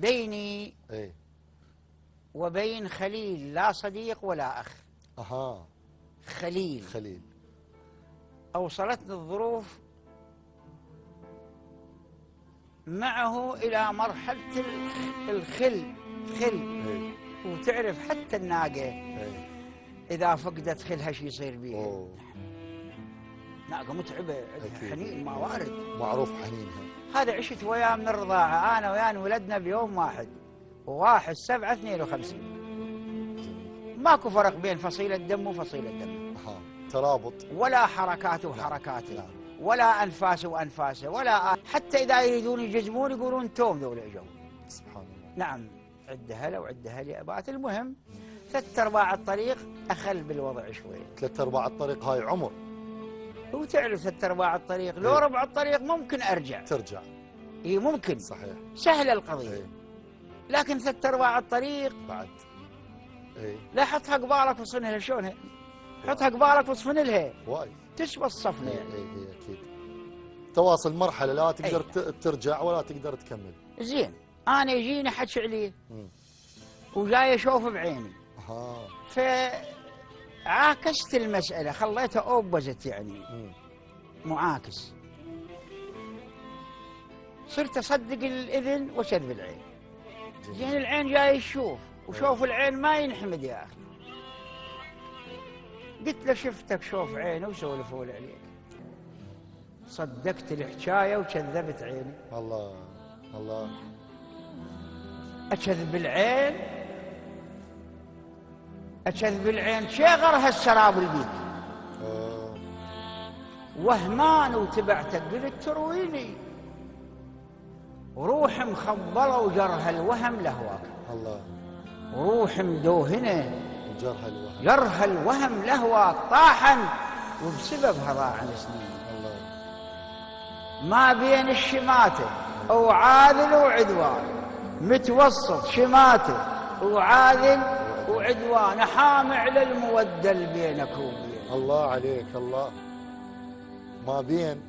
بيني اي وبين خليل لا صديق ولا أخ. أها. خليل. خليل. أوصلتني الظروف معه إلى مرحلة الخ- الخل خل. اي وتعرف حتى الناقة. اي إذا فقدت خلها شو يصير بيها أوه. ناقة متعبة عندها. حنين ما وارد. معروف حنينها هذا عشت وياه من الرضاعة أنا وياه ولدنا بيوم واحد. وواحد سبعة اثنين وخمسين. جميل ماكو فرق بين فصيلة دم وفصيلة دم أها ترابط. ولا حركاته وحركاته. ولا أنفاسه وأنفاسه ولا حتى إذا يريدون يجزمون يقولون توم ذولا اجوا سبحان الله. نعم عدها له وعدها لي أبات. المهم ثلاث أرباع الطريق أخل بالوضع شوي. ثلاث أرباع الطريق هاي عمر. هو تعرف ثلاث أرباع الطريق. لو إيه. ربع الطريق ممكن أرجع. ترجع. إي ممكن. صحيح. سهلة القضية. اي لكن ثلاث أرباع الطريق بعد. اي لا حطها قبالك وصفنها شلون هي؟ حطها قبالك وصفن لها. وايد. تشبه الصفنة. اي يعني اي اي أكيد. تواصل مرحلة لا تقدر أي. ترجع ولا تقدر تكمل. زين. أنا يجيني حكي عليه. وجاي أشوف بعيني. أها. فعاكست المسألة خليتها أوبزت يعني. معاكس صرت أصدق الإذن وكذب العين. زين العين جاي يشوف وشوف العين ما ينحمد يا أخي. قلت له شفتك شوف عيني وسولفوا لي عليك. صدقت الحكاية وكذبت عيني. الله الله. أكذب العين أكذب العين شغرها السراب البيت آه. وهمان وتبعتك قلت ترويني وروح مخبلة وجرها الوهم لهواك الله. وروح مدوهنة. وجرها الوهم. جرها الوهم لهواك طاحا وبسببها ضاع سنين الله. ما بين الشماتة وعاذل وعدوان. متوسط شماتة وعاذل وعدوان حام على المودة اللي بينك وبين الله عليك الله. ما بين؟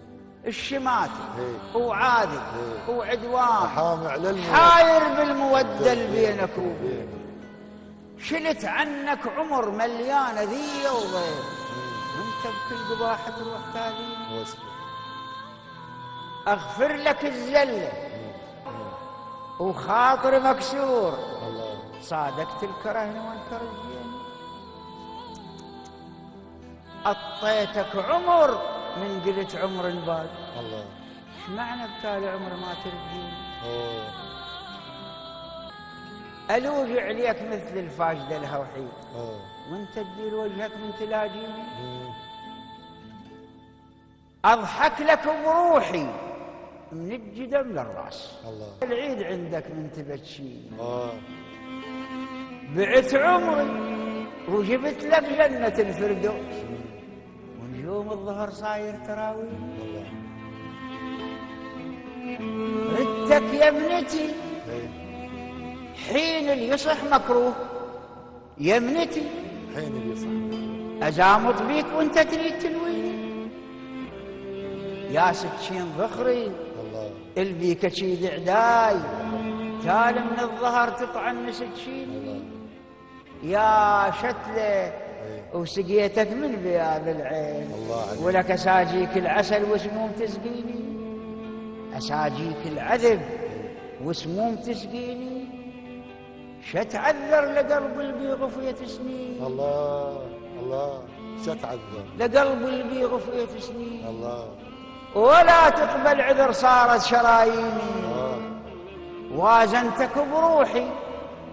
الشماتة إيه. وعاذل إيه. وعدوان. حام على الموت حاير بالمودة اللي بينك وبين شلت عنك عمر مليانة ذي وغير انت بكل قباحة تروح واصبر. أغفر لك الزلة. وخاطر مكسور. صادقت الكرهن وانت رجيني أطيتك عمر من قلت عمر بال الله. إيش معنى بتالي عمر ما ترجيني أوه. ألوج عليك مثل الفاجدة الهوحيد أوه. وانت تدير وجهك من تلاقيني مم. أضحك لك بروحي من الجدم للراس. الله. العيد عندك من تبتشيني. بعت عمري وجبت لك جنة الفردوس. ونجوم الظهر صاير تراويح. الله ردك يا ابنتي. حين اللي يصح مكروه. يا ابنتي. حين اللي صح أزامط بيك وأنت تريد تلويني. يا سكين ظخري الله. البيك شيد عداي تالي من الظهر تطعن سكيني يا شتلة إيه. وسقيتك من بياض العين. الله. ولك أساجيك العسل وسموم تسقيني. أساجيك العذب وسموم تسقيني. شتعذر لقلب اللي بيغفية سنين. الله الله شتعذر. لقلب اللي بيغفية سنين. الله. ولا تقبل عذر صارت شراييني. وازنتك بروحي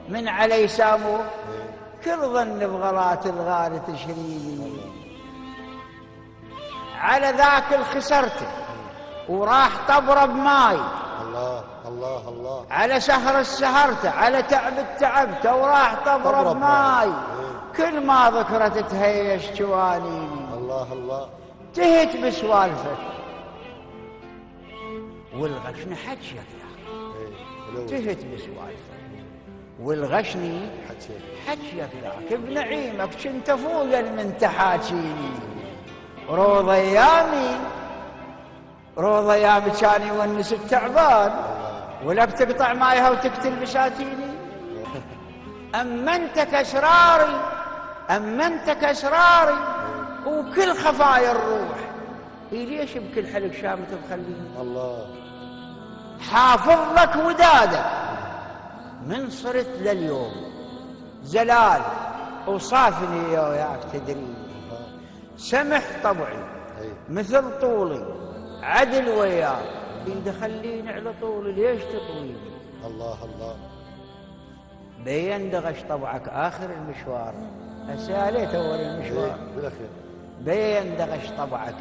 من علي سامو. إيه. كل ظن بغلات الغالي تشريني. على ذاك الخسرته وراح طبرة بماي. الله الله الله. على سهر السهرته على تعب التعبته وراح طبرة بماي. بماي. كل ما ذكرت تهيش جوانيني. الله الله. تهت بسوالفك. والغشن حكيك يا إيه. ولو تهت بسوالفك. والغشني حكيك ذاك بنعيمك كنت فوق من تحاكيني روض ايامي روض ايامي كان يونس التعبان. ولا بتقطع مايها وتقتل بساتيني أمنتك أسراري أمنتك أسراري وكل خفايا الروح. إيه ليش بكل حلق شامت مخليني الله. حافظ لك ودادك. من صرت لليوم؟ زلال وصافني يا وياك تدري. سمح طبعي مثل طولي عدل وياك. إذا خليني على طولي ليش تطويني الله الله. بين دغش طبعك آخر المشوار. أساليت أول المشوار. إيه، بالأخير. بين دغش طبعك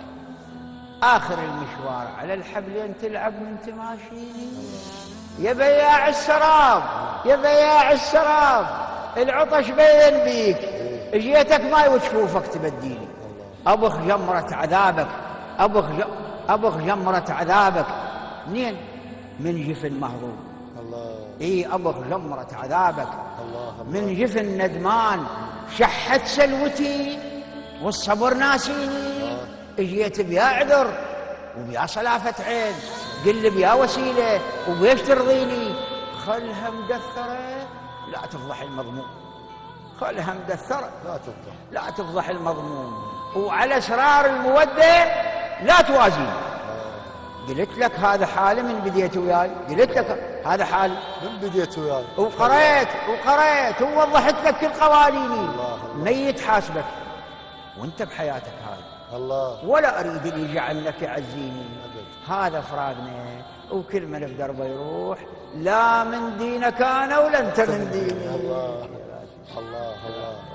آخر المشوار. على الحبلين تلعب من تماشيني يا بياع السراب يا بياع السراب العطش بين بيك. جيتك ماي وجفوفك تبديني أبخ جمرة عذابك أبخ ج... أبخ جمرة عذابك. منين؟ من جفن مهضوم الله. اي أبخ جمرة عذابك. الله الله من جفن ندمان. شحت سلوتي والصبر ناسيني. اجيت بيا عذر وبيا صلافة عين. قل لي بيا وسيلة وبيش ترضيني؟ خلها مدثرة لا تفضح المضمون. خلها مدثرة لا تفضح. لا تفضح المضمون. وعلى أسرار المودة لا توازيني قلت لك هذا حالي من بديت وياي. قلت لك هذا حالي من بديت وياي؟ وقريت وقريت ووضحت لك كل قوانيني. ميت حاسبك. وانت بحياتك هاي الله. ولا أريد اللي يجعلك يعزيني أبد. هذا فراقنا وكل من في دربه يروح. لا من دينك أنا ولا انت من ديني. الله الله. الله.